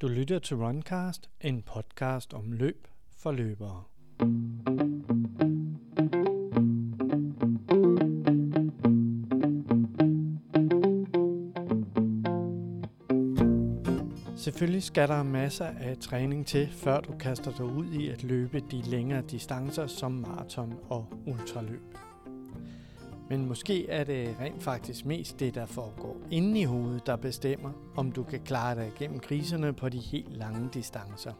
Du lytter til Runcast, en podcast om løb for løbere. Selvfølgelig skal der masser af træning til, før du kaster dig ud i at løbe de længere distancer som maraton og ultraløb. Men måske er det rent faktisk mest det, der foregår inde i hovedet, der bestemmer, om du kan klare dig igennem kriserne på de helt lange distancer.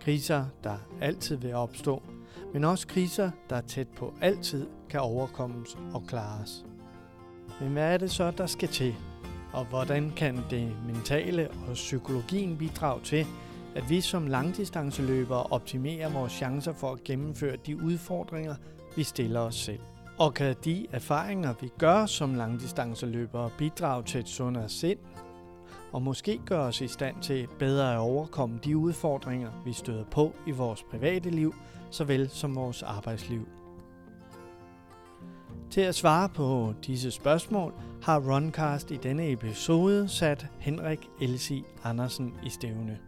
Kriser, der altid vil opstå, men også kriser, der tæt på altid kan overkommes og klares. Men hvad er det så, der skal til? Og hvordan kan det mentale og psykologien bidrage til, at vi som langdistanceløbere optimerer vores chancer for at gennemføre de udfordringer, vi stiller os selv? Og kan de erfaringer, vi gør som langdistanceløbere, bidrage til et sundere sind, og måske gøre os i stand til bedre at overkomme de udfordringer, vi støder på i vores private liv, såvel som vores arbejdsliv. Til at svare på disse spørgsmål har Runcast i denne episode sat Henrik Elsie Andersen i stævne.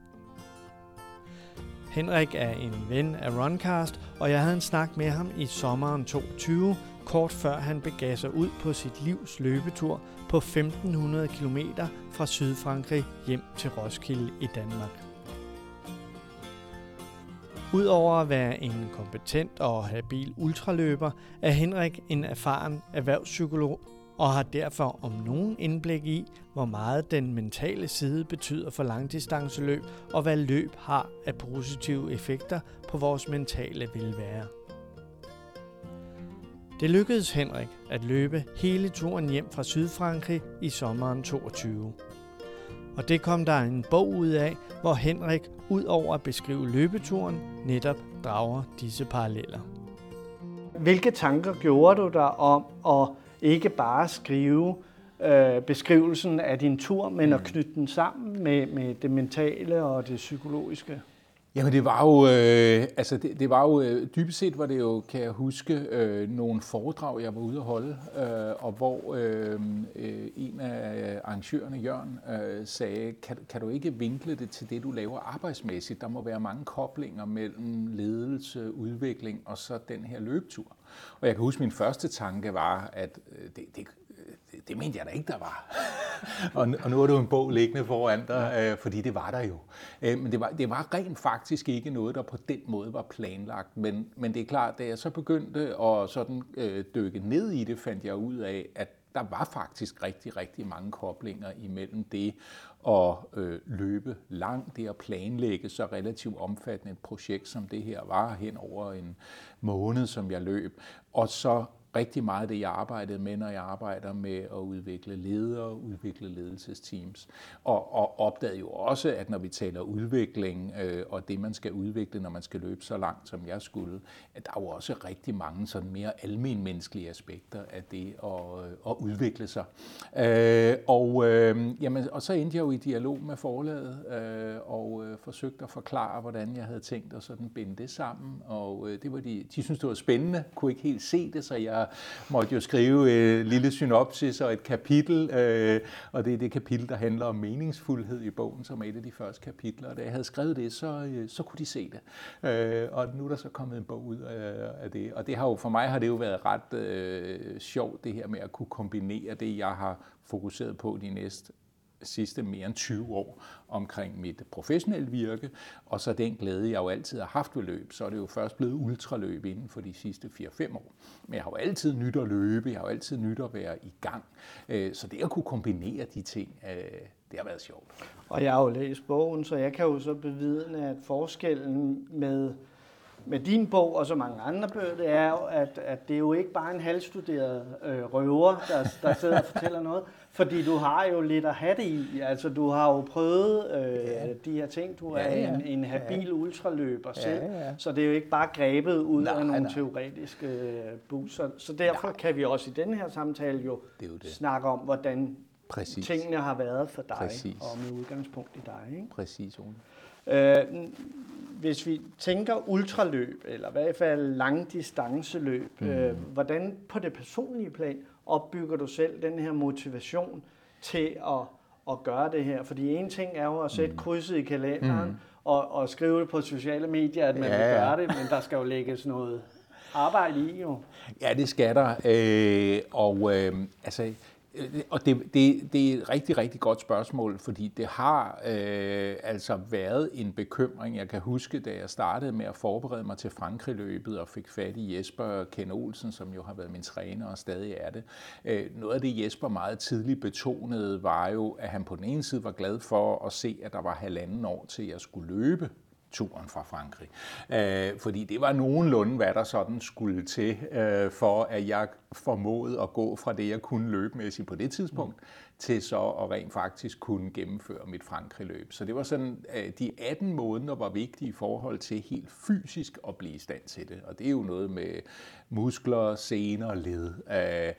Henrik er en ven af Runcast, og jeg havde en snak med ham i sommeren 2020, kort før han begav sig ud på sit livs løbetur på 1500 km fra Sydfrankrig hjem til Roskilde i Danmark. Udover at være en kompetent og habil ultraløber, er Henrik en erfaren erhvervspsykolog og har derfor om nogen indblik i, hvor meget den mentale side betyder for langdistanceløb og hvad løb har af positive effekter på vores mentale velvære. Det lykkedes Henrik at løbe hele turen hjem fra Sydfrankrig i sommeren 22. Og det kom der en bog ud af, hvor Henrik, ud over at beskrive løbeturen, netop drager disse paralleller. Hvilke tanker gjorde du dig om at ikke bare skrive øh, beskrivelsen af din tur, men at mm. knytte den sammen med, med det mentale og det psykologiske? Jamen det var jo, øh, altså det, det var jo, øh, dybest set var det jo, kan jeg huske, øh, nogle foredrag, jeg var ude at holde, øh, og hvor øh, øh, en af øh, arrangørerne, Jørgen, øh, sagde, kan, kan du ikke vinkle det til det, du laver arbejdsmæssigt? Der må være mange koblinger mellem ledelse, udvikling og så den her løbetur. Og jeg kan huske, min første tanke var, at øh, det, det, det, mente jeg da ikke, der var. og, og nu er du en bog liggende foran dig, øh, fordi det var der jo. Øh, men det var, det var rent faktisk ikke noget, der på den måde var planlagt. Men, men det er klart, da jeg så begyndte at sådan, øh, dykke ned i det, fandt jeg ud af, at der var faktisk rigtig, rigtig mange koblinger imellem det at øh, løbe langt, det at planlægge så relativt omfattende et projekt, som det her var hen over en måned, som jeg løb, og så rigtig meget af det, jeg arbejdede med, når jeg arbejder med at udvikle ledere, udvikle ledelsesteams. Og, og opdagede jo også, at når vi taler udvikling øh, og det, man skal udvikle, når man skal løbe så langt, som jeg skulle, at der er jo også rigtig mange sådan mere almenmenneskelige aspekter af det at, øh, at udvikle sig. Øh, og, øh, jamen, og så endte jeg jo i dialog med forlaget øh, og øh, forsøgte at forklare, hvordan jeg havde tænkt at sådan binde det sammen. Og øh, det var de, de synes det var spændende, kunne ikke helt se det, så jeg måtte jo skrive et lille synopsis og et kapitel, øh, og det er det kapitel, der handler om meningsfuldhed i bogen, som er et af de første kapitler. Og da jeg havde skrevet det, så, øh, så kunne de se det. Øh, og nu er der så kommet en bog ud øh, af det. Og det har jo, for mig har det jo været ret øh, sjovt, det her med at kunne kombinere det, jeg har fokuseret på de næste sidste mere end 20 år omkring mit professionelle virke, og så den glæde, jeg jo altid har haft ved løb, så er det jo først blevet ultraløb inden for de sidste 4-5 år. Men jeg har jo altid nyt at løbe, jeg har jo altid nyt at være i gang. Øh, så det at kunne kombinere de ting, øh, det har været sjovt. Og jeg har jo læst bogen, så jeg kan jo så bevidne, at forskellen med med din bog og så mange andre bøger, det er jo, at, at det er jo ikke bare en halvstuderet øh, røver, der, der sidder og fortæller noget, fordi du har jo lidt at have det i. Altså, du har jo prøvet øh, ja. de her ting. Du er ja, ja. en, en habil ja. ultraløber ja, selv, ja. så det er jo ikke bare grebet ud nej, af nogle nej. teoretiske øh, bus. Så, så derfor nej. kan vi også i den her samtale jo, det jo det. snakke om, hvordan Præcis. tingene har været for dig, Præcis. og med udgangspunkt i dig. Ikke? Præcis, Ole. Øh, hvis vi tænker ultraløb, eller i hvert fald langdistanceløb, mm. øh, hvordan på det personlige plan opbygger du selv den her motivation til at, at gøre det her? Fordi en ting er jo at sætte mm. krydset i kalenderen mm. og, og skrive det på sociale medier, at man ja, vil gøre det, men der skal jo lægges noget arbejde i jo. Ja, det skal der. Øh, og øh, altså, og det, det, det er et rigtig, rigtig godt spørgsmål, fordi det har øh, altså været en bekymring. Jeg kan huske, da jeg startede med at forberede mig til Frankrig-løbet og fik fat i Jesper Ken Olsen, som jo har været min træner og stadig er det. Øh, noget af det, Jesper meget tidligt betonede, var jo, at han på den ene side var glad for at se, at der var halvanden år til, jeg skulle løbe turen fra Frankrig. Øh, fordi det var nogenlunde, hvad der sådan skulle til, øh, for at jeg formåede at gå fra det, jeg kunne løbemæssigt på det tidspunkt, mm. til så at rent faktisk kunne gennemføre mit Frankrig-løb. Så det var sådan, øh, de 18 måneder var vigtige i forhold til helt fysisk at blive i stand til det. Og det er jo noget med muskler, sener, led. Øh,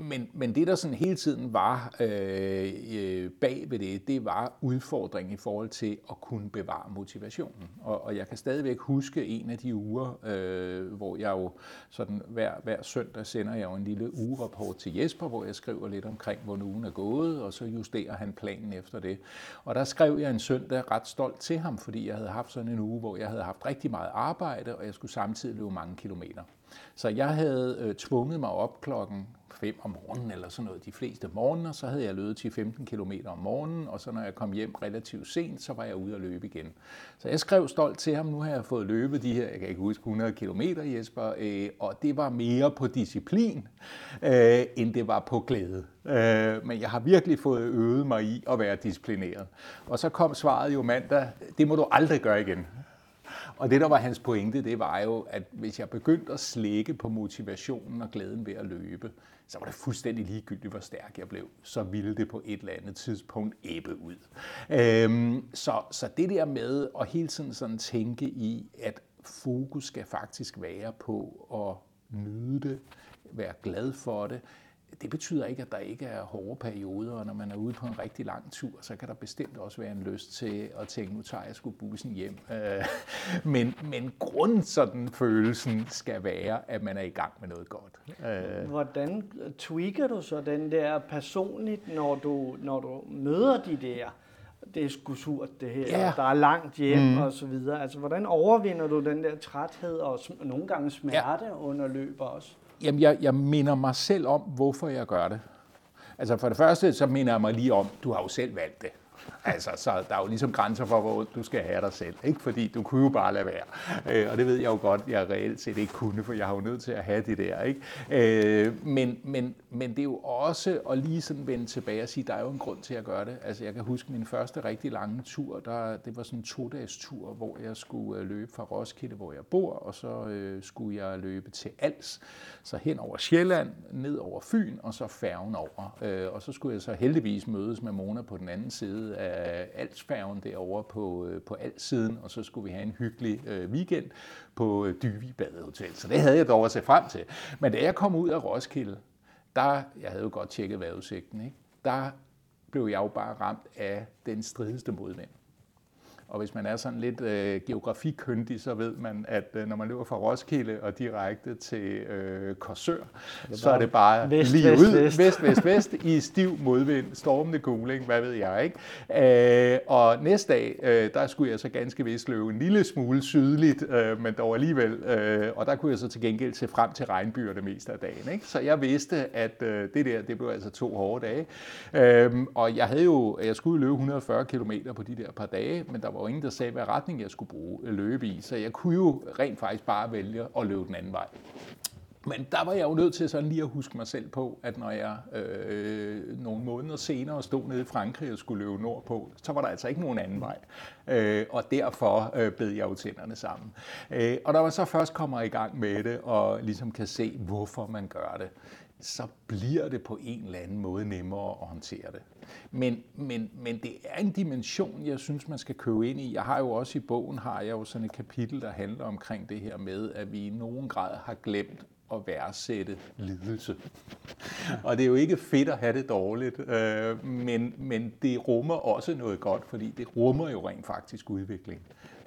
men, men det, der sådan hele tiden var øh, øh, bag ved det, det var udfordringen i forhold til at kunne bevare motivationen. Og, og jeg kan stadigvæk huske en af de uger, øh, hvor jeg jo sådan hver, hver søndag sender jeg jo en lille ugerapport til Jesper, hvor jeg skriver lidt omkring, hvor ugen er gået, og så justerer han planen efter det. Og der skrev jeg en søndag ret stolt til ham, fordi jeg havde haft sådan en uge, hvor jeg havde haft rigtig meget arbejde, og jeg skulle samtidig løbe mange kilometer. Så jeg havde øh, tvunget mig op klokken 5 om morgenen eller sådan noget de fleste morgener, så havde jeg løbet til 15 km om morgenen, og så når jeg kom hjem relativt sent, så var jeg ude at løbe igen. Så jeg skrev stolt til ham, nu har jeg fået løbet de her, jeg kan ikke huske, 100 km, Jesper, øh, og det var mere på disciplin, øh, end det var på glæde. Øh, men jeg har virkelig fået øvet mig i at være disciplineret. Og så kom svaret jo mandag, det må du aldrig gøre igen. Og det, der var hans pointe, det var jo, at hvis jeg begyndte at slække på motivationen og glæden ved at løbe, så var det fuldstændig ligegyldigt, hvor stærk jeg blev. Så ville det på et eller andet tidspunkt æbe ud. Øhm, så, så det der med at hele tiden sådan tænke i, at fokus skal faktisk være på at nyde det, være glad for det, det betyder ikke, at der ikke er hårde perioder, og når man er ude på en rigtig lang tur, så kan der bestemt også være en lyst til at tænke, nu tager jeg sgu bussen hjem. Øh, men, men grund sådan følelsen skal være, at man er i gang med noget godt. Øh. Hvordan tweaker du så den der personligt, når du, når du møder de der det er sgu surt det her, ja. der er langt hjem mm. og så videre. Altså, hvordan overvinder du den der træthed og nogle gange smerte ja. under løb også? Jamen, jeg, jeg minder mig selv om, hvorfor jeg gør det. Altså for det første, så minder jeg mig lige om, du har jo selv valgt det. Altså, så der er jo ligesom grænser for, hvor du skal have dig selv, ikke? Fordi du kunne jo bare lade være. Øh, og det ved jeg jo godt, jeg reelt set ikke kunne, for jeg har jo nødt til at have det der, ikke? Øh, men, men, men det er jo også at lige sådan vende tilbage og sige, der er jo en grund til at gøre det. Altså, jeg kan huske min første rigtig lange tur, der, det var sådan en to-dages tur, hvor jeg skulle øh, løbe fra Roskilde, hvor jeg bor, og så øh, skulle jeg løbe til Als, så hen over Sjælland, ned over Fyn, og så færgen over. Øh, og så skulle jeg så heldigvis mødes med Mona på den anden side af Alsfærgen derovre på, øh, på Alsiden, og så skulle vi have en hyggelig øh, weekend på øh, Dyvi Badehotel. Så det havde jeg dog at se frem til. Men da jeg kom ud af Roskilde, der, jeg havde jo godt tjekket vejrudsigten, ikke? der blev jeg jo bare ramt af den strideste modvind. Og hvis man er sådan lidt øh, geografikyndig, så ved man, at øh, når man løber fra Roskilde og direkte til øh, Korsør, er så er det bare vest, lige vest, ud. Vest. vest, vest, vest i stiv modvind, stormende kuling, hvad ved jeg, ikke? Øh, og næste dag, øh, der skulle jeg så ganske vist løbe en lille smule sydligt, øh, men dog alligevel, øh, og der kunne jeg så til gengæld se frem til regnbyer det meste af dagen, ikke? Så jeg vidste, at øh, det der, det blev altså to hårde dage. Øh, og jeg havde jo, jeg skulle løbe 140 km på de der par dage, men der var var ingen, der sagde, hvad retning jeg skulle bruge, øh, løbe i. Så jeg kunne jo rent faktisk bare vælge at løbe den anden vej. Men der var jeg jo nødt til sådan lige at huske mig selv på, at når jeg øh, nogle måneder senere stod nede i Frankrig og skulle løbe nordpå, så var der altså ikke nogen anden vej. Øh, og derfor øh, bed jeg jo tænderne sammen. Øh, og der var så først kommer i gang med det, og ligesom kan se, hvorfor man gør det, så bliver det på en eller anden måde nemmere at håndtere det. Men, men, men det er en dimension, jeg synes, man skal købe ind i. Jeg har jo også i bogen har jeg jo sådan et kapitel, der handler omkring det her med, at vi i nogen grad har glemt at værdsætte lidelse. Og det er jo ikke fedt at have det dårligt, øh, men, men det rummer også noget godt, fordi det rummer jo rent faktisk udvikling.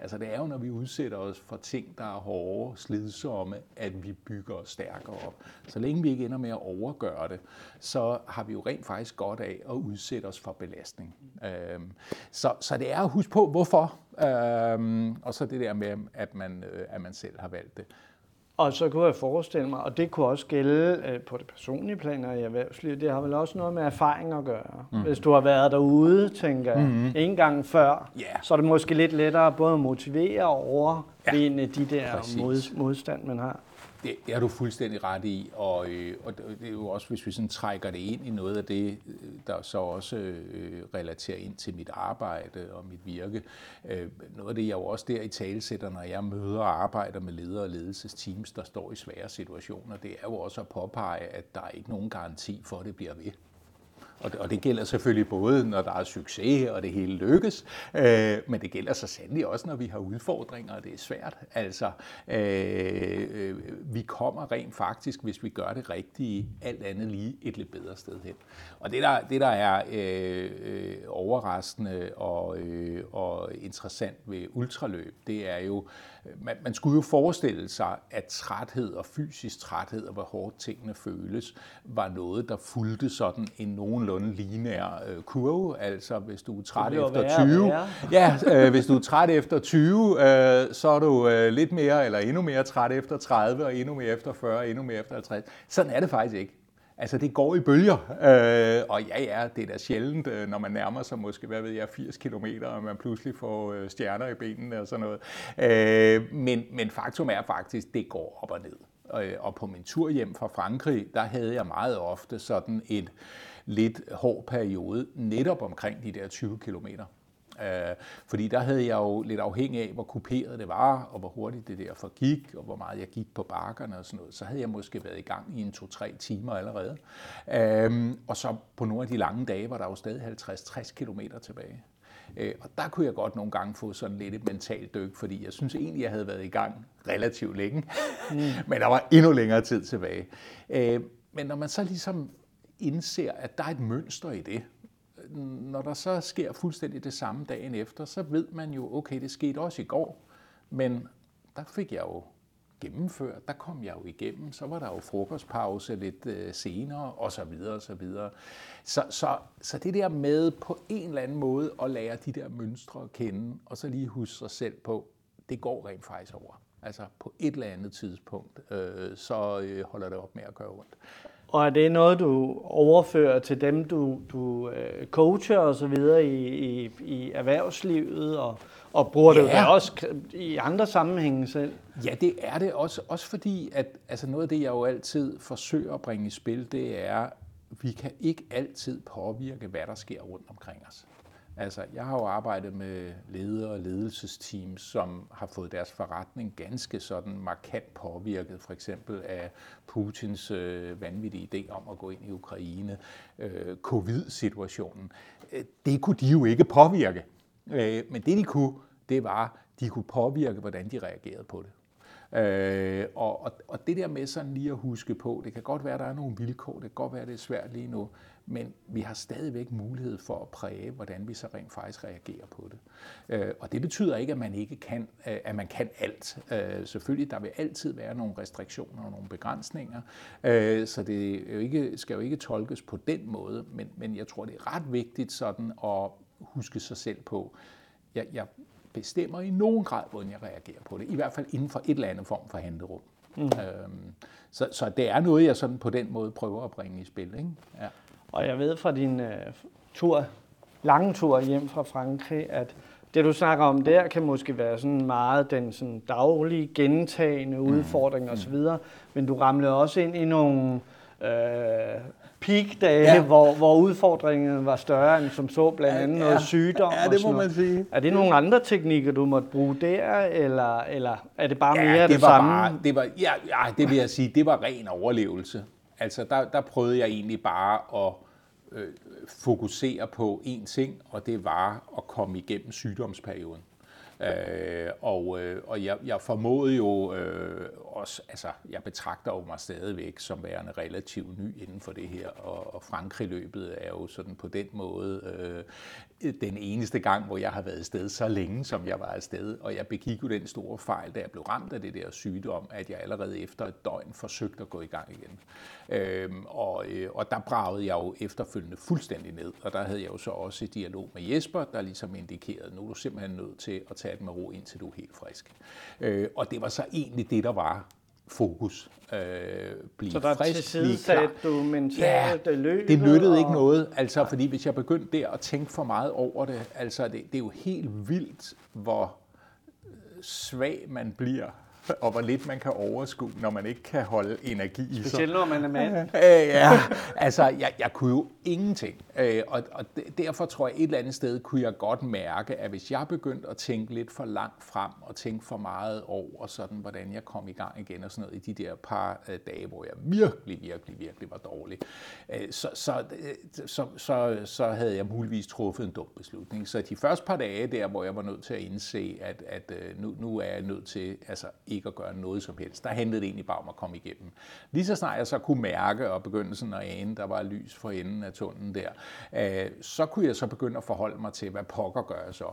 Altså det er jo, når vi udsætter os for ting, der er hårde, slidsomme, at vi bygger os stærkere op. Så længe vi ikke ender med at overgøre det, så har vi jo rent faktisk godt af at udsætte os for belastning. Øhm, så, så det er at huske på, hvorfor. Øhm, og så det der med, at man, øh, at man selv har valgt det. Og så kunne jeg forestille mig, og det kunne også gælde øh, på det personlige plan og i erhvervslivet, det har vel også noget med erfaring at gøre. Mm. Hvis du har været derude, tænker jeg, mm-hmm. en gang før, yeah. så er det måske lidt lettere både at motivere og overvinde ja. de der mod, modstand, man har. Det, det har du fuldstændig ret i, og, øh, og det er jo også, hvis vi sådan trækker det ind i noget af det, øh, der så også øh, relaterer ind til mit arbejde og mit virke. Øh, noget af det, jeg jo også der i talesætter, når jeg møder og arbejder med ledere og ledelsesteams, der står i svære situationer, det er jo også at påpege, at der er ikke nogen garanti for, at det bliver ved. Og det, og det gælder selvfølgelig både, når der er succes, og det hele lykkes, øh, men det gælder så sandelig også, når vi har udfordringer, og det er svært. Altså, øh, øh, vi kommer rent faktisk, hvis vi gør det rigtige, alt andet lige et lidt bedre sted hen. Og det, der, det, der er øh, øh, overraskende og, øh, og interessant ved ultraløb, det er jo, man, man skulle jo forestille sig, at træthed og fysisk træthed og hvor hårdt tingene føles, var noget, der fulgte sådan en nogenlunde lineær øh, kurve. Altså hvis du er træt efter være, 20, være. ja, øh, hvis du er træt efter 20, øh, så er du øh, lidt mere eller endnu mere træt efter 30 og endnu mere efter 40 og endnu mere efter 50. Sådan er det faktisk ikke. Altså, det går i bølger, øh, og ja, ja, det er da sjældent, øh, når man nærmer sig måske, hvad ved jeg, 80 km, og man pludselig får øh, stjerner i benene og sådan noget. Øh, men, men faktum er faktisk, det går op og ned. Og, øh, og på min tur hjem fra Frankrig, der havde jeg meget ofte sådan et lidt hård periode, netop omkring de der 20 kilometer. Øh, fordi der havde jeg jo lidt afhængig af, hvor kuperet det var, og hvor hurtigt det der forgik, og hvor meget jeg gik på bakkerne og sådan noget, så havde jeg måske været i gang i en to-tre timer allerede. Øh, og så på nogle af de lange dage var der jo stadig 50-60 kilometer tilbage. Øh, og der kunne jeg godt nogle gange få sådan lidt et mentalt dyk, fordi jeg synes egentlig, jeg havde været i gang relativt længe, mm. men der var endnu længere tid tilbage. Øh, men når man så ligesom indser, at der er et mønster i det, når der så sker fuldstændig det samme dagen efter, så ved man jo, okay, det skete også i går, men der fik jeg jo gennemført, der kom jeg jo igennem, så var der jo frokostpause lidt øh, senere, og så videre, og så videre. Så, så, så det der med på en eller anden måde at lære de der mønstre at kende, og så lige huske sig selv på, det går rent faktisk over. Altså på et eller andet tidspunkt, øh, så øh, holder det op med at gøre ondt. Og er det noget, du overfører til dem, du, du øh, coacher og så videre i, i, i erhvervslivet, og, og bruger ja. det jo også i andre sammenhænge selv? Ja, det er det også, også fordi, at altså noget af det, jeg jo altid forsøger at bringe i spil, det er, vi kan ikke altid påvirke, hvad der sker rundt omkring os. Altså, jeg har jo arbejdet med ledere og ledelsesteams, som har fået deres forretning ganske sådan markant påvirket, for eksempel af Putins øh, vanvittige idé om at gå ind i Ukraine, øh, covid-situationen. Øh, det kunne de jo ikke påvirke. Øh, men det de kunne, det var, de kunne påvirke, hvordan de reagerede på det. Øh, og, og, og det der med sådan lige at huske på, det kan godt være, at der er nogle vilkår, det kan godt være, at det er svært lige nu, men vi har stadigvæk mulighed for at præge, hvordan vi så rent faktisk reagerer på det. Øh, og det betyder ikke, at man ikke kan, øh, at man kan alt. Øh, selvfølgelig, der vil altid være nogle restriktioner og nogle begrænsninger, øh, så det jo ikke, skal jo ikke tolkes på den måde, men, men jeg tror, det er ret vigtigt sådan at huske sig selv på, jeg, jeg bestemmer i nogen grad, hvordan jeg reagerer på det. I hvert fald inden for et eller andet form for handlerum. Mm. Øhm, så, så det er noget, jeg sådan på den måde prøver at bringe i spil. Ikke? Ja. Og jeg ved fra din uh, tur, lange tur hjem fra Frankrig, at det du snakker om der, kan måske være sådan meget den sådan daglige, gentagende mm. udfordring mm. osv., men du ramlede også ind i nogle øh, peak-dage, ja. hvor, hvor udfordringen var større end som så, blandt andet ja, noget sygdom. Ja, det må man sige. Er det nogle andre teknikker, du måtte bruge der, eller, eller er det bare ja, mere det, det var samme? Bare, det var, ja, ja, det vil jeg sige, det var ren overlevelse. Altså, der, der prøvede jeg egentlig bare at øh, fokusere på én ting, og det var at komme igennem sygdomsperioden. Øh, og øh, og jeg, jeg formåede jo øh, også, altså jeg betragter jo mig stadigvæk som værende relativt ny inden for det her, og, og Frankrig-løbet er jo sådan på den måde øh, den eneste gang, hvor jeg har været afsted så længe, som jeg var afsted, og jeg begik jo den store fejl, da jeg blev ramt af det der sygdom, at jeg allerede efter et døgn forsøgte at gå i gang igen. Øh, og, øh, og der bragede jeg jo efterfølgende fuldstændig ned, og der havde jeg jo så også et dialog med Jesper, der ligesom indikerede, nu er du simpelthen nødt til at tage det med ro, indtil du er helt frisk. Øh, og det var så egentlig det, der var fokus. Øh, blive så der frisk, klar. du mentalt ja, løbet? det nyttede og... ikke noget, altså, fordi hvis jeg begyndte der at tænke for meget over det, altså det, det er jo helt vildt, hvor svag man bliver og hvor lidt man kan overskue, når man ikke kan holde energi i sig. Specielt når man er mand. Ja, altså jeg, jeg kunne jo ingenting. Øh, og, og derfor tror jeg et eller andet sted kunne jeg godt mærke, at hvis jeg begyndte at tænke lidt for langt frem, og tænke for meget over sådan, hvordan jeg kom i gang igen og sådan noget, i de der par øh, dage, hvor jeg virkelig, virkelig, virkelig var dårlig, øh, så, så, så, så, så havde jeg muligvis truffet en dum beslutning. Så de første par dage der, hvor jeg var nødt til at indse, at, at nu, nu er jeg nødt til, altså ikke at gøre noget som helst. Der handlede det egentlig bare om at komme igennem. Lige så snart jeg så kunne mærke og begynde sådan at ane, der var lys for enden af tunnelen der, øh, så kunne jeg så begynde at forholde mig til, hvad pokker gør jeg så.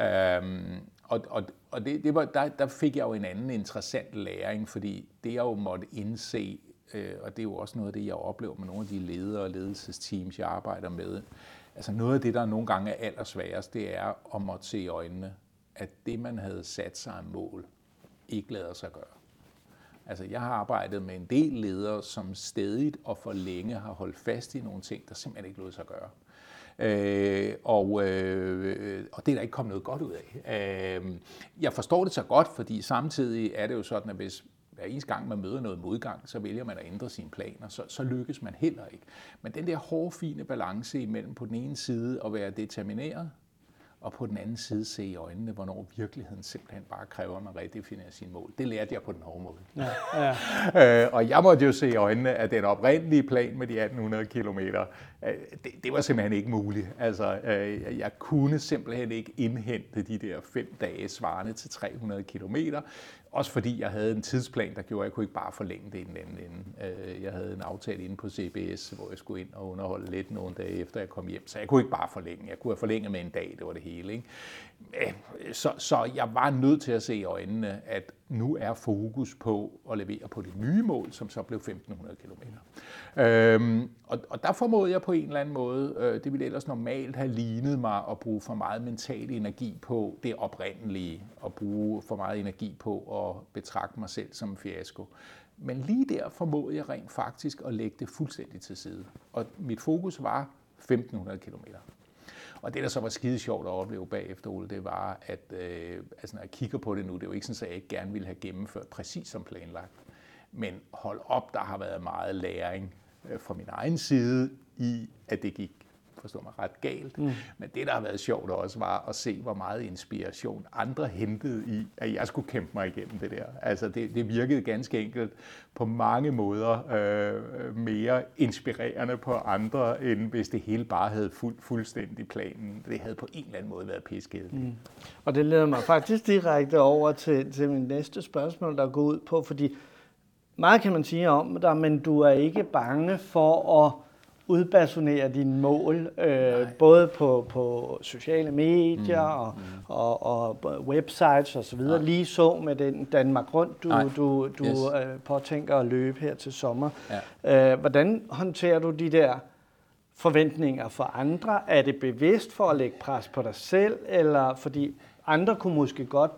Øhm, og og, og det, det var, der, der fik jeg jo en anden interessant læring, fordi det jeg jo måtte indse, øh, og det er jo også noget af det, jeg oplever med nogle af de ledere og ledelsesteams, jeg arbejder med, altså noget af det, der nogle gange er allersværest, det er at måtte se i øjnene, at det, man havde sat sig af mål, ikke lader sig gøre. Altså, jeg har arbejdet med en del ledere, som stedigt og for længe har holdt fast i nogle ting, der simpelthen ikke lod sig gøre. Øh, og, øh, og det er der ikke kommet noget godt ud af. Øh, jeg forstår det så godt, fordi samtidig er det jo sådan, at hvis hver eneste gang man møder noget modgang, så vælger man at ændre sine planer, så, så lykkes man heller ikke. Men den der hårde, fine balance imellem på den ene side at være determineret, og på den anden side se i øjnene, hvornår virkeligheden simpelthen bare kræver, at man redefinerer sine mål. Det lærte jeg på den hårde måde. Ja, ja. øh, og jeg måtte jo se i øjnene, at den oprindelige plan med de 1800 km, Øh, det, det var simpelthen ikke muligt. Altså, øh, jeg kunne simpelthen ikke indhente de der fem dage svarende til 300 km, også fordi jeg havde en tidsplan, der gjorde, at jeg kunne ikke bare forlænge det i den anden ende. Øh, jeg havde en aftale inde på CBS, hvor jeg skulle ind og underholde lidt nogle dage efter jeg kom hjem, så jeg kunne ikke bare forlænge. Jeg kunne have forlænget med en dag, det var det hele. Ikke? Øh, så, så jeg var nødt til at se i øjnene, at nu er fokus på at levere på det nye mål, som så blev 1500 km. Øhm, og, og der formåede jeg på en eller anden måde, øh, det ville ellers normalt have lignet mig at bruge for meget mental energi på det oprindelige, og bruge for meget energi på at betragte mig selv som en fiasko. Men lige der formåede jeg rent faktisk at lægge det fuldstændig til side. Og mit fokus var 1500 km. Og det, der så var skide sjovt at opleve bagefter, Ole, det var, at øh, altså, når jeg kigger på det nu, det er jo ikke sådan, at jeg ikke gerne ville have gennemført præcis som planlagt. Men hold op, der har været meget læring øh, fra min egen side i, at det gik forstå mig ret galt. Mm. Men det, der har været sjovt også, var at se, hvor meget inspiration andre hentede i, at jeg skulle kæmpe mig igennem det der. Altså, det, det virkede ganske enkelt på mange måder øh, mere inspirerende på andre, end hvis det hele bare havde fuld, fuldstændig planen. Det havde på en eller anden måde været pisket. Mm. Og det leder mig faktisk direkte over til, til min næste spørgsmål, der går ud på, fordi meget kan man sige om dig, men du er ikke bange for at udbasonere dine mål, øh, både på, på sociale medier mm, mm. Og, og, og websites osv., lige så med den Danmark Rundt, du, du, du yes. øh, påtænker at løbe her til sommer. Ja. Øh, hvordan håndterer du de der forventninger for andre? Er det bevidst for at lægge pres på dig selv, eller fordi andre kunne måske godt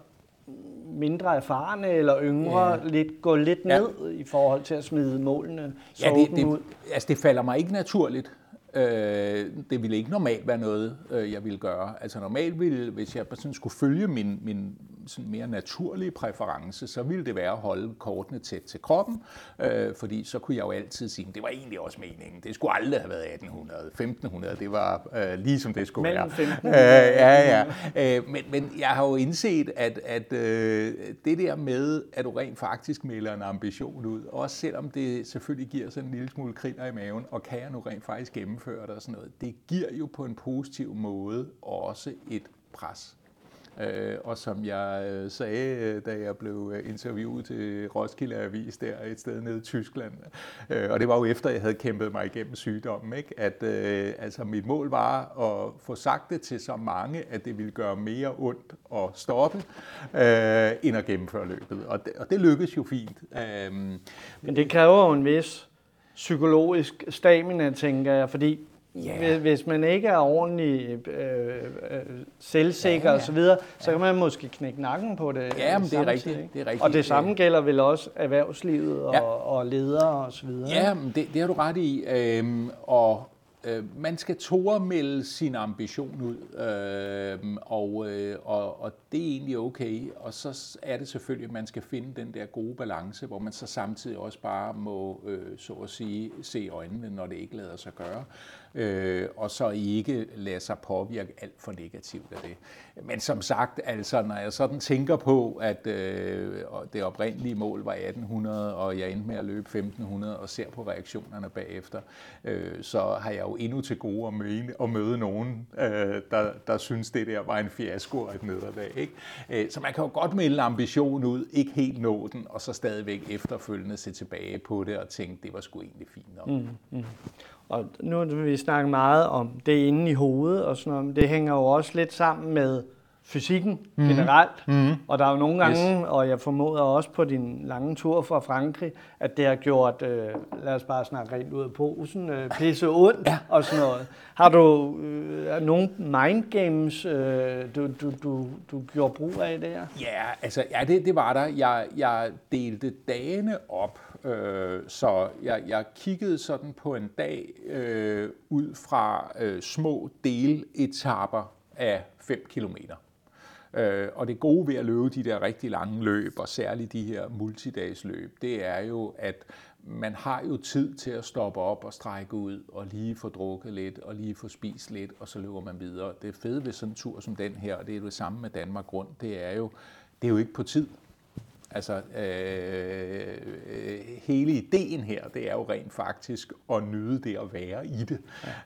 mindre erfarne eller yngre ja. lidt, gå lidt ned ja. i forhold til at smide målene så ja, det, det, ud? Altså det falder mig ikke naturligt. Øh, det ville ikke normalt være noget, øh, jeg ville gøre. Altså normalt ville, hvis jeg sådan skulle følge min, min sådan mere naturlige præference, så ville det være at holde kortene tæt til kroppen, øh, fordi så kunne jeg jo altid sige, det var egentlig også meningen. Det skulle aldrig have været 1800, 1500, det var øh, lige som det skulle Mellem være. Øh, ja, ja. Øh, men, men jeg har jo indset, at, at øh, det der med, at du rent faktisk melder en ambition ud, også selvom det selvfølgelig giver sådan en lille smule kriller i maven, og kan jeg nu rent faktisk gennemføre det og sådan noget, det giver jo på en positiv måde også et pres. Øh, og som jeg øh, sagde, øh, da jeg blev øh, interviewet til Roskilde Avis der et sted nede i Tyskland, øh, og det var jo efter, jeg havde kæmpet mig igennem sygdommen, ikke? at øh, altså, mit mål var at få sagt det til så mange, at det ville gøre mere ondt at stoppe, øh, end at gennemføre løbet. Og det, og det lykkedes jo fint. Øh, Men det kræver jo en vis psykologisk stamina, tænker jeg, fordi Yeah. Hvis man ikke er ordentlig øh, øh, selvsikker ja, ja. osv., så, så kan man måske knække nakken på det. Ja, men det er, rigtigt, det er rigtigt. Og det samme gælder vel også erhvervslivet og, ja. og ledere osv. Ja, men det, det har du ret i. Øhm, og øh, man skal tåre melde sin ambition ud, øh, og, øh, og, og det er egentlig okay. Og så er det selvfølgelig, at man skal finde den der gode balance, hvor man så samtidig også bare må, øh, så at sige, se øjnene, når det ikke lader sig gøre øh, og så ikke lade sig påvirke alt for negativt af det. Men som sagt, altså, når jeg sådan tænker på, at øh, det oprindelige mål var 1800, og jeg endte med at løbe 1500, og ser på reaktionerne bagefter, øh, så har jeg jo endnu til gode at møde, at møde nogen, øh, der, der synes, det der var en fiasko og et nederlag. Ikke? Øh, så man kan jo godt melde ambition ud, ikke helt nå den, og så stadigvæk efterfølgende se tilbage på det og tænke, det var sgu egentlig fint nok. Mm, mm. Og nu vil vi snakke meget om det inde i hovedet og sådan noget, det hænger jo også lidt sammen med fysikken mm. generelt. Mm. Og der er jo nogle gange, yes. og jeg formoder også på din lange tur fra Frankrig, at det har gjort, øh, lad os bare snakke rent ud af posen, øh, pisse ondt ja. og sådan noget. Har du øh, nogle mind games, øh, du, du, du, du gjorde brug af der? Ja, altså, ja det, det var der. Jeg, jeg delte dagene op Øh, så jeg, jeg kiggede sådan på en dag øh, ud fra øh, små deletapper af 5 kilometer. Øh, og det gode ved at løbe de der rigtig lange løb, og særligt de her multidagsløb, det er jo, at man har jo tid til at stoppe op og strække ud, og lige få drukket lidt, og lige få spist lidt, og så løber man videre. Det fede ved sådan en tur som den her, og det er det samme med Danmark rundt, det er jo, det er jo ikke på tid. Altså, øh, øh, hele ideen her, det er jo rent faktisk at nyde det at være i det.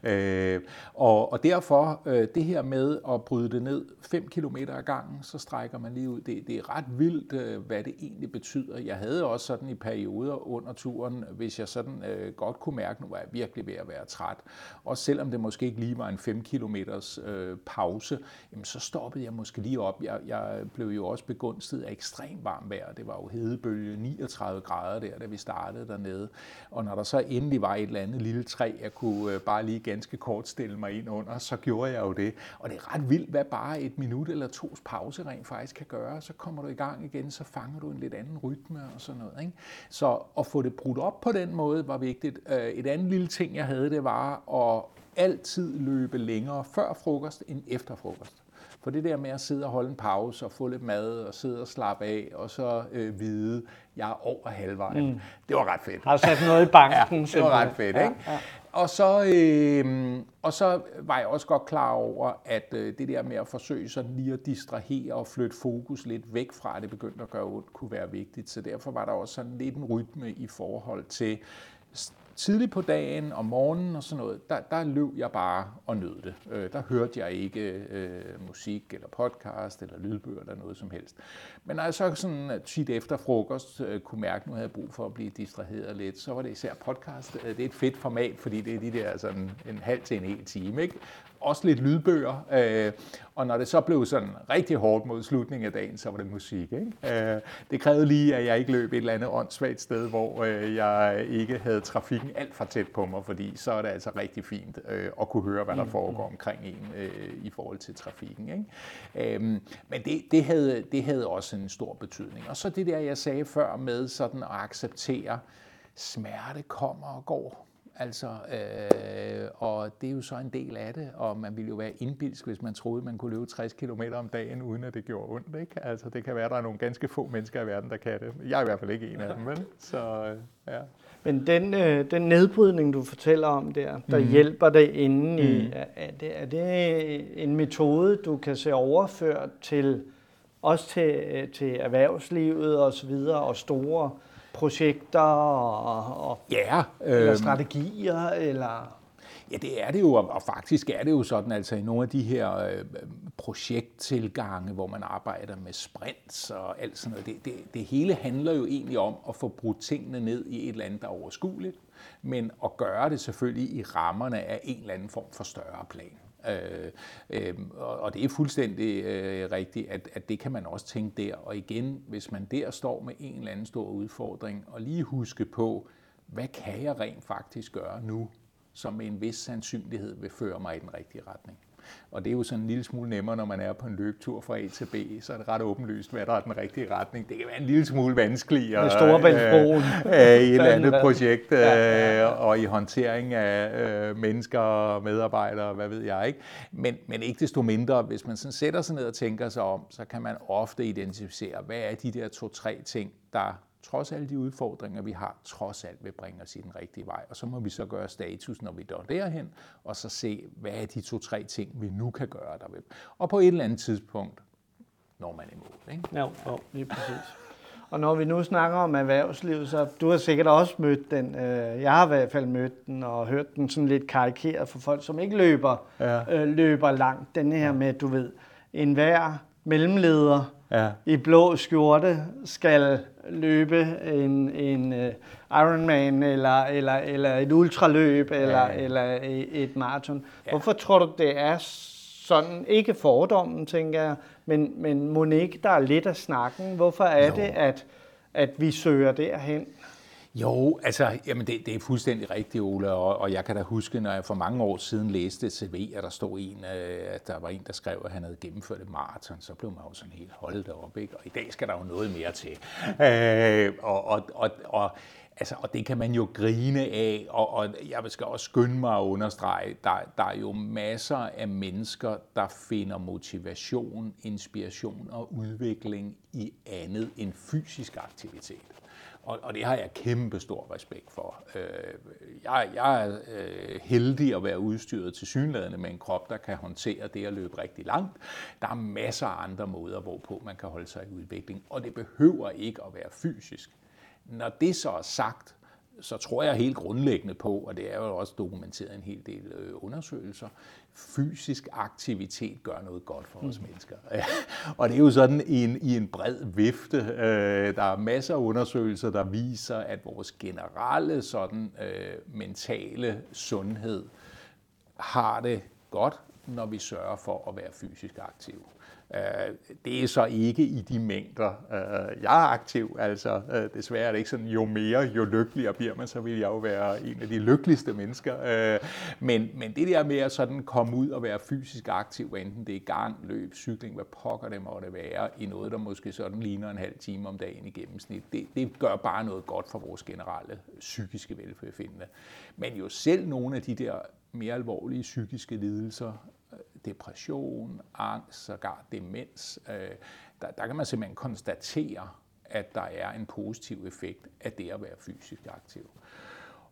Ja. Øh, og, og derfor, øh, det her med at bryde det ned 5 km ad gangen, så strækker man lige ud. Det, det er ret vildt, øh, hvad det egentlig betyder. Jeg havde også sådan i perioder under turen, hvis jeg sådan øh, godt kunne mærke, nu var jeg virkelig ved at være træt. Og selvom det måske ikke lige var en 5 km øh, pause, jamen, så stoppede jeg måske lige op. Jeg, jeg blev jo også begunstiget af ekstremt varmt vejr det var jo hedebølge 39 grader der, da vi startede dernede. Og når der så endelig var et eller andet lille træ, jeg kunne øh, bare lige ganske kort stille mig ind under, så gjorde jeg jo det. Og det er ret vildt, hvad bare et minut eller tos pause rent faktisk kan gøre. Så kommer du i gang igen, så fanger du en lidt anden rytme og sådan noget. Ikke? Så at få det brudt op på den måde var vigtigt. Øh, et andet lille ting, jeg havde, det var at altid løbe længere før frokost end efter frokost. For det der med at sidde og holde en pause og få lidt mad og sidde og slappe af, og så øh, vide, jeg er over halvvejen. Mm. Det var ret fedt. Har sat noget i banken? ja, det var ret fedt, ikke? Ja, ja. Og så, øh, og så var jeg også godt klar over, at øh, det der med at forsøge sådan lige at distrahere og flytte fokus lidt væk fra, at det begyndte at gøre ondt, kunne være vigtigt. Så derfor var der også sådan lidt en rytme i forhold til tidligt på dagen om morgenen og sådan noget, der, der løb jeg bare og nød det. Øh, der hørte jeg ikke øh, musik eller podcast eller lydbøger eller noget som helst. Men når jeg så sådan øh, tit efter frokost øh, kunne mærke, at nu havde jeg brug for at blive distraheret lidt, så var det især podcast. Øh, det er et fedt format, fordi det er de der sådan en halv til en hel time. Ikke? Også lidt lydbøger, øh, og når det så blev sådan rigtig hårdt mod slutningen af dagen, så var det musik. Ikke? Øh, det krævede lige, at jeg ikke løb et eller andet åndssvagt sted, hvor øh, jeg ikke havde trafikken alt for tæt på mig, fordi så er det altså rigtig fint øh, at kunne høre, hvad der mm, foregår omkring en øh, i forhold til trafikken. Ikke? Øh, men det, det, havde, det havde også en stor betydning. Og så det der, jeg sagde før med sådan at acceptere, smerte kommer og går. Altså, øh, og det er jo så en del af det, og man ville jo være indbilsk, hvis man troede, man kunne løbe 60 km om dagen, uden at det gjorde ondt. Ikke? Altså, det kan være, at der er nogle ganske få mennesker i verden, der kan det. Jeg er i hvert fald ikke en af dem, vel? Så, øh, ja. Men den, øh, den nedbrydning, du fortæller om der, der mm. hjælper dig inden i, mm. er, det, er det en metode, du kan se overført til også til, til erhvervslivet og så videre, og store projekter og, og ja, øh, eller øhm, strategier? Eller? Ja, det er det jo, og faktisk er det jo sådan, altså i nogle af de her øh, projekttilgange, hvor man arbejder med sprints og alt sådan noget, det, det, det hele handler jo egentlig om at få brudt tingene ned i et eller andet, der er overskueligt, men at gøre det selvfølgelig i rammerne af en eller anden form for større plan. Øh, øh, og det er fuldstændig øh, rigtigt, at, at det kan man også tænke der. Og igen, hvis man der står med en eller anden stor udfordring, og lige huske på, hvad kan jeg rent faktisk gøre nu, som med en vis sandsynlighed vil føre mig i den rigtige retning. Og det er jo sådan en lille smule nemmere, når man er på en løbetur fra A til B, så er det ret åbenlyst, hvad der er den rigtige retning. Det kan være en lille smule vanskeligere Storebæltsbroen. Øh, i et eller andet projekt, øh, og i håndtering af øh, mennesker og medarbejdere, hvad ved jeg ikke. Men, men ikke desto mindre, hvis man sådan sætter sig ned og tænker sig om, så kan man ofte identificere, hvad er de der to-tre ting, der trods alle de udfordringer, vi har, trods alt vil bringe os i den rigtige vej. Og så må vi så gøre status, når vi når derhen, og så se, hvad er de to-tre ting, vi nu kan gøre der ved. Og på et eller andet tidspunkt når man imod. Ikke? Ja, jo, lige præcis. Og når vi nu snakker om erhvervslivet, så du har sikkert også mødt den. Øh, jeg har i hvert fald mødt den og hørt den sådan lidt karikeret for folk, som ikke løber, ja. øh, løber langt. Den her med, du ved, en hver mellemleder ja. i blå skjorte skal løbe en, en uh, Ironman eller, eller, eller et ultraløb eller, ja. eller et maraton. Ja. Hvorfor tror du, det er sådan, ikke fordommen, tænker jeg, men, men Monique, der er lidt af snakken. Hvorfor er jo. det, at, at vi søger derhen? Jo, altså, jamen det, det er fuldstændig rigtigt, Ole, og, og jeg kan da huske, når jeg for mange år siden læste CV, at der stod en, øh, at der var en, der skrev, at han havde gennemført et maraton, så blev man jo sådan helt holdt op, ikke? Og i dag skal der jo noget mere til. Øh, og, og, og, og Altså, og det kan man jo grine af, og, og jeg skal også skynde mig at understrege, der, der er jo masser af mennesker, der finder motivation, inspiration og udvikling i andet end fysisk aktivitet. Og, og det har jeg kæmpe stor respekt for. Øh, jeg, jeg er øh, heldig at være udstyret til synlædende med en krop, der kan håndtere det at løbe rigtig langt. Der er masser af andre måder, hvorpå man kan holde sig i udvikling, og det behøver ikke at være fysisk. Når det så er sagt, så tror jeg helt grundlæggende på, og det er jo også dokumenteret en hel del øh, undersøgelser, fysisk aktivitet gør noget godt for os mm. mennesker. og det er jo sådan i en, i en bred vifte. Øh, der er masser af undersøgelser, der viser, at vores generelle sådan øh, mentale sundhed har det godt, når vi sørger for at være fysisk aktive. Øh, det er så ikke i de mængder, øh, jeg er aktiv. Altså, øh, desværre er det ikke sådan, jo mere, jo lykkeligere bliver man, så vil jeg jo være en af de lykkeligste mennesker. Men, men det der med at sådan komme ud og være fysisk aktiv, enten det er gang, løb, cykling, hvad pokker det måtte være, i noget, der måske sådan ligner en halv time om dagen i gennemsnit, det, det gør bare noget godt for vores generelle psykiske velbefindende. Men jo selv nogle af de der mere alvorlige psykiske lidelser, depression, angst, sågar demens, øh, der, der kan man simpelthen konstatere, at der er en positiv effekt af det at være fysisk aktiv.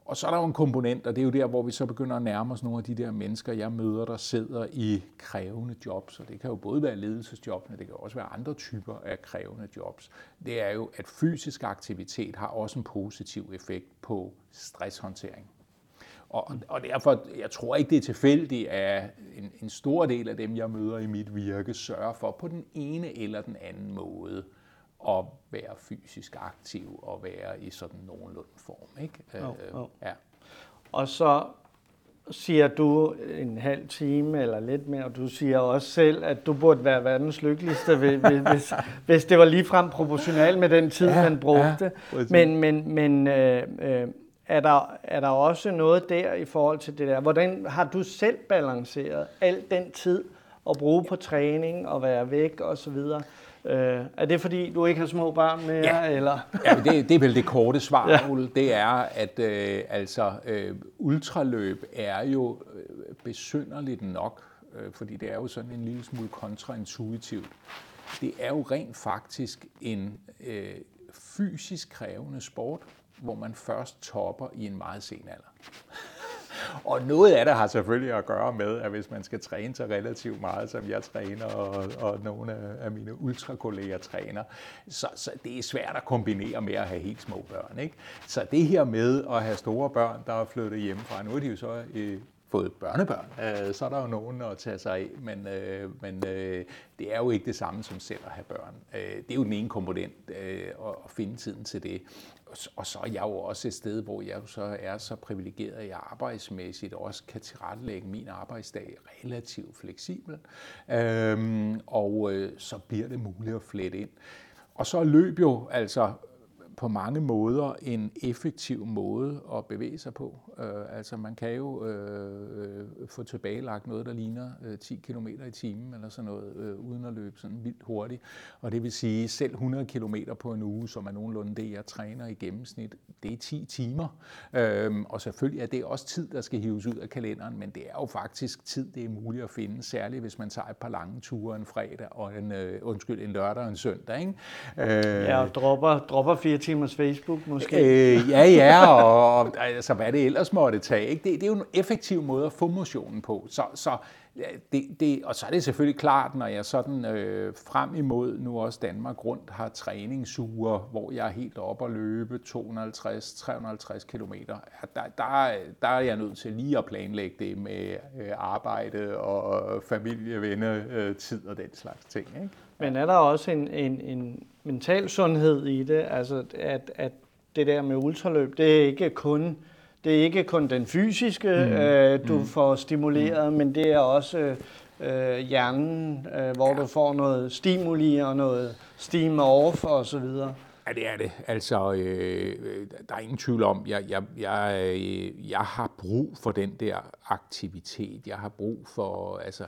Og så er der jo en komponent, og det er jo der, hvor vi så begynder at nærme os nogle af de der mennesker, jeg møder, der sidder i krævende jobs, og det kan jo både være ledelsesjob, men det kan også være andre typer af krævende jobs. Det er jo, at fysisk aktivitet har også en positiv effekt på stresshåndtering. Og, og derfor, jeg tror ikke, det er tilfældigt, at en, en stor del af dem, jeg møder i mit virke, sørger for på den ene eller den anden måde at være fysisk aktiv og være i sådan nogenlunde form. Ikke? Oh, oh. Ja. Og så siger du en halv time eller lidt mere, og du siger også selv, at du burde være verdens lykkeligste, hvis, hvis det var ligefrem proportionalt med den tid, ja, man brugte. Ja, men men, men øh, øh, er der, er der også noget der i forhold til det der? Hvordan har du selv balanceret al den tid at bruge på træning og være væk og så videre? Øh, er det fordi, du ikke har små børn mere? Ja, eller? ja det, det er vel det korte svar, ja. Ole. Det er, at øh, altså, øh, ultraløb er jo øh, besynderligt nok, øh, fordi det er jo sådan en lille smule kontraintuitivt. Det er jo rent faktisk en øh, fysisk krævende sport, hvor man først topper i en meget sen alder. Og noget af det har selvfølgelig at gøre med, at hvis man skal træne så relativt meget, som jeg træner, og, og nogle af mine ultrakolleger træner, så, så det er svært at kombinere med at have helt små børn. Ikke? Så det her med at have store børn, der er flyttet hjemmefra, nu er de jo så øh, fået børnebørn, øh, så er der jo nogen at tage sig af, men, øh, men øh, det er jo ikke det samme som selv at have børn. Øh, det er jo den ene komponent øh, at, at finde tiden til det. Og så er jeg jo også et sted, hvor jeg så er så privilegeret, at jeg arbejdsmæssigt også kan tilrettelægge min arbejdsdag relativt fleksibel. øhm, og øh, så bliver det muligt at flette ind. Og så løb jo altså på mange måder en effektiv måde at bevæge sig på. Øh, altså man kan jo øh, få tilbagelagt noget, der ligner øh, 10 km i timen eller sådan noget, øh, uden at løbe sådan vildt hurtigt. Og det vil sige, selv 100 km på en uge, som er nogenlunde det, jeg træner i gennemsnit, det er 10 timer. Øh, og selvfølgelig er det også tid, der skal hives ud af kalenderen, men det er jo faktisk tid, det er muligt at finde, særligt hvis man tager et par lange ture en fredag og en, øh, undskyld, en lørdag og en søndag. Ikke? Øh, ja, og dropper, dropper fire timers Facebook måske. Øh, ja, ja, og altså, hvad det ellers måtte tage. Ikke? Det, det er jo en effektiv måde at få motionen på. Så, så det, det, og så er det selvfølgelig klart, når jeg sådan øh, frem imod nu også Danmark rundt har træningsuger, hvor jeg er helt oppe og løbe 250-350 km, der, der, der er jeg nødt til lige at planlægge det med øh, arbejde og familie, venner, øh, tid og den slags ting. Ikke? Men er der også en, en, en mental sundhed i det? Altså, at, at det der med ultraløb, det er ikke kun det er ikke kun den fysiske, mm. øh, du mm. får stimuleret, mm. men det er også øh, hjernen, øh, hvor ja. du får noget stimuli og noget steam off og så videre. Ja, det er det. Altså, øh, der er ingen tvivl om, jeg, jeg, jeg, jeg har brug for den der aktivitet. Jeg har brug for altså,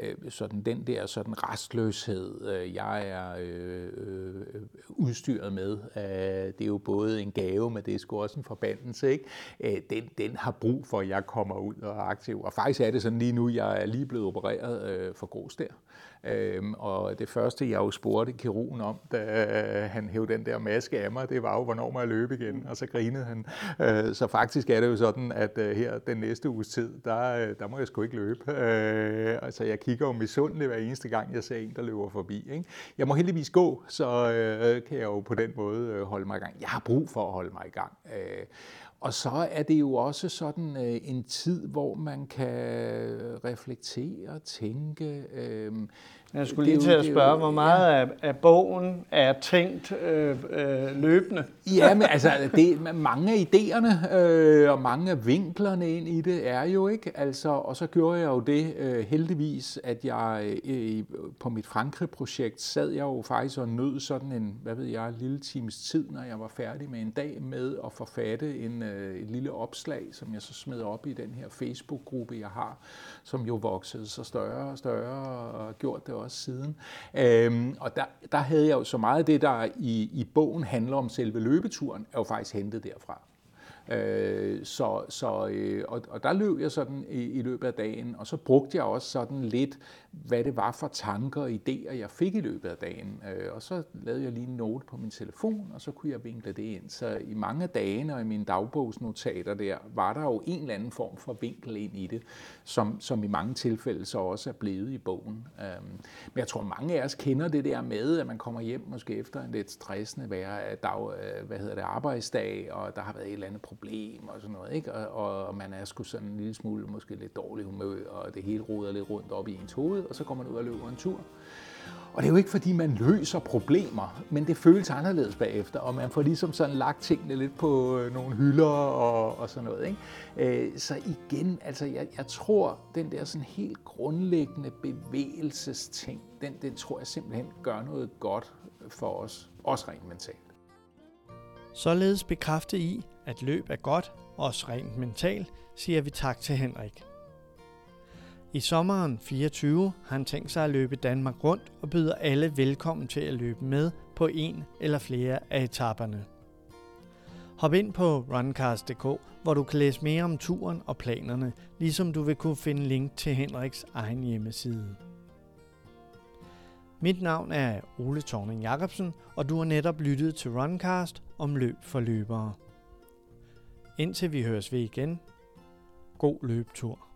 øh, sådan den der sådan restløshed, øh, jeg er øh, øh, udstyret med. Øh, det er jo både en gave, men det er sgu også en forbandelse. Ikke? Øh, den, den har brug for, at jeg kommer ud og er aktiv. Og faktisk er det sådan lige nu, jeg er lige blevet opereret øh, for der. Øhm, og det første, jeg jo spurgte kirurgen om, da han hævde den der maske af mig, det var jo, hvornår må jeg løbe igen? Og så grinede han. Øh, så faktisk er det jo sådan, at øh, her den næste uges tid, der, øh, der må jeg sgu ikke løbe. Øh, altså jeg kigger jo misundeligt hver eneste gang, jeg ser en, der løber forbi. Ikke? Jeg må heldigvis gå, så øh, kan jeg jo på den måde øh, holde mig i gang. Jeg har brug for at holde mig i gang. Øh, og så er det jo også sådan øh, en tid, hvor man kan øh, reflektere, tænke. Øh, jeg skulle lige til at spørge, hvor meget ja. af, af bogen er tænkt øh, øh, løbende? Ja, men altså, det, mange af idéerne øh, og mange af vinklerne ind i det er jo ikke. Altså, og så gjorde jeg jo det øh, heldigvis, at jeg øh, på mit Frankrig-projekt sad jeg jo faktisk og nød sådan en, hvad ved jeg, en lille times tid, når jeg var færdig med en dag med at forfatte en, øh, et lille opslag, som jeg så smed op i den her Facebook-gruppe, jeg har, som jo voksede så større og større og gjort det år siden. Øhm, og der, der havde jeg jo så meget af det, der i, i bogen handler om selve løbeturen, er jo faktisk hentet derfra. Øh, så, så, øh, og, og der løb jeg sådan i, i løbet af dagen, og så brugte jeg også sådan lidt, hvad det var for tanker og idéer, jeg fik i løbet af dagen. Øh, og så lavede jeg lige en note på min telefon, og så kunne jeg vinkle det ind. Så i mange af dagene og i mine dagbogsnotater der, var der jo en eller anden form for vinkel ind i det, som, som i mange tilfælde så også er blevet i bogen. Øh, men jeg tror, mange af os kender det der med, at man kommer hjem måske efter en lidt stressende dag, øh, hvad hedder det, arbejdsdag, og der har været et eller andet problem problem og sådan noget, ikke? Og, og man er sgu sådan en lille smule måske lidt dårlig humør, og det hele roder lidt rundt op i ens hoved, og så går man ud og løber en tur. Og det er jo ikke, fordi man løser problemer, men det føles anderledes bagefter, og man får ligesom sådan lagt tingene lidt på øh, nogle hylder og, og sådan noget. Ikke? Øh, så igen, altså jeg, jeg tror, den der sådan helt grundlæggende bevægelsesting, den, den tror jeg simpelthen gør noget godt for os, også rent mentalt. Således bekræfte i, at løb er godt, også rent mentalt, siger vi tak til Henrik. I sommeren 24 har han tænkt sig at løbe Danmark rundt og byder alle velkommen til at løbe med på en eller flere af etaperne. Hop ind på runcast.dk, hvor du kan læse mere om turen og planerne, ligesom du vil kunne finde link til Henriks egen hjemmeside. Mit navn er Ole Thorning Jacobsen, og du har netop lyttet til Runcast om løb for løbere. Indtil vi høres ved igen, god løbetur.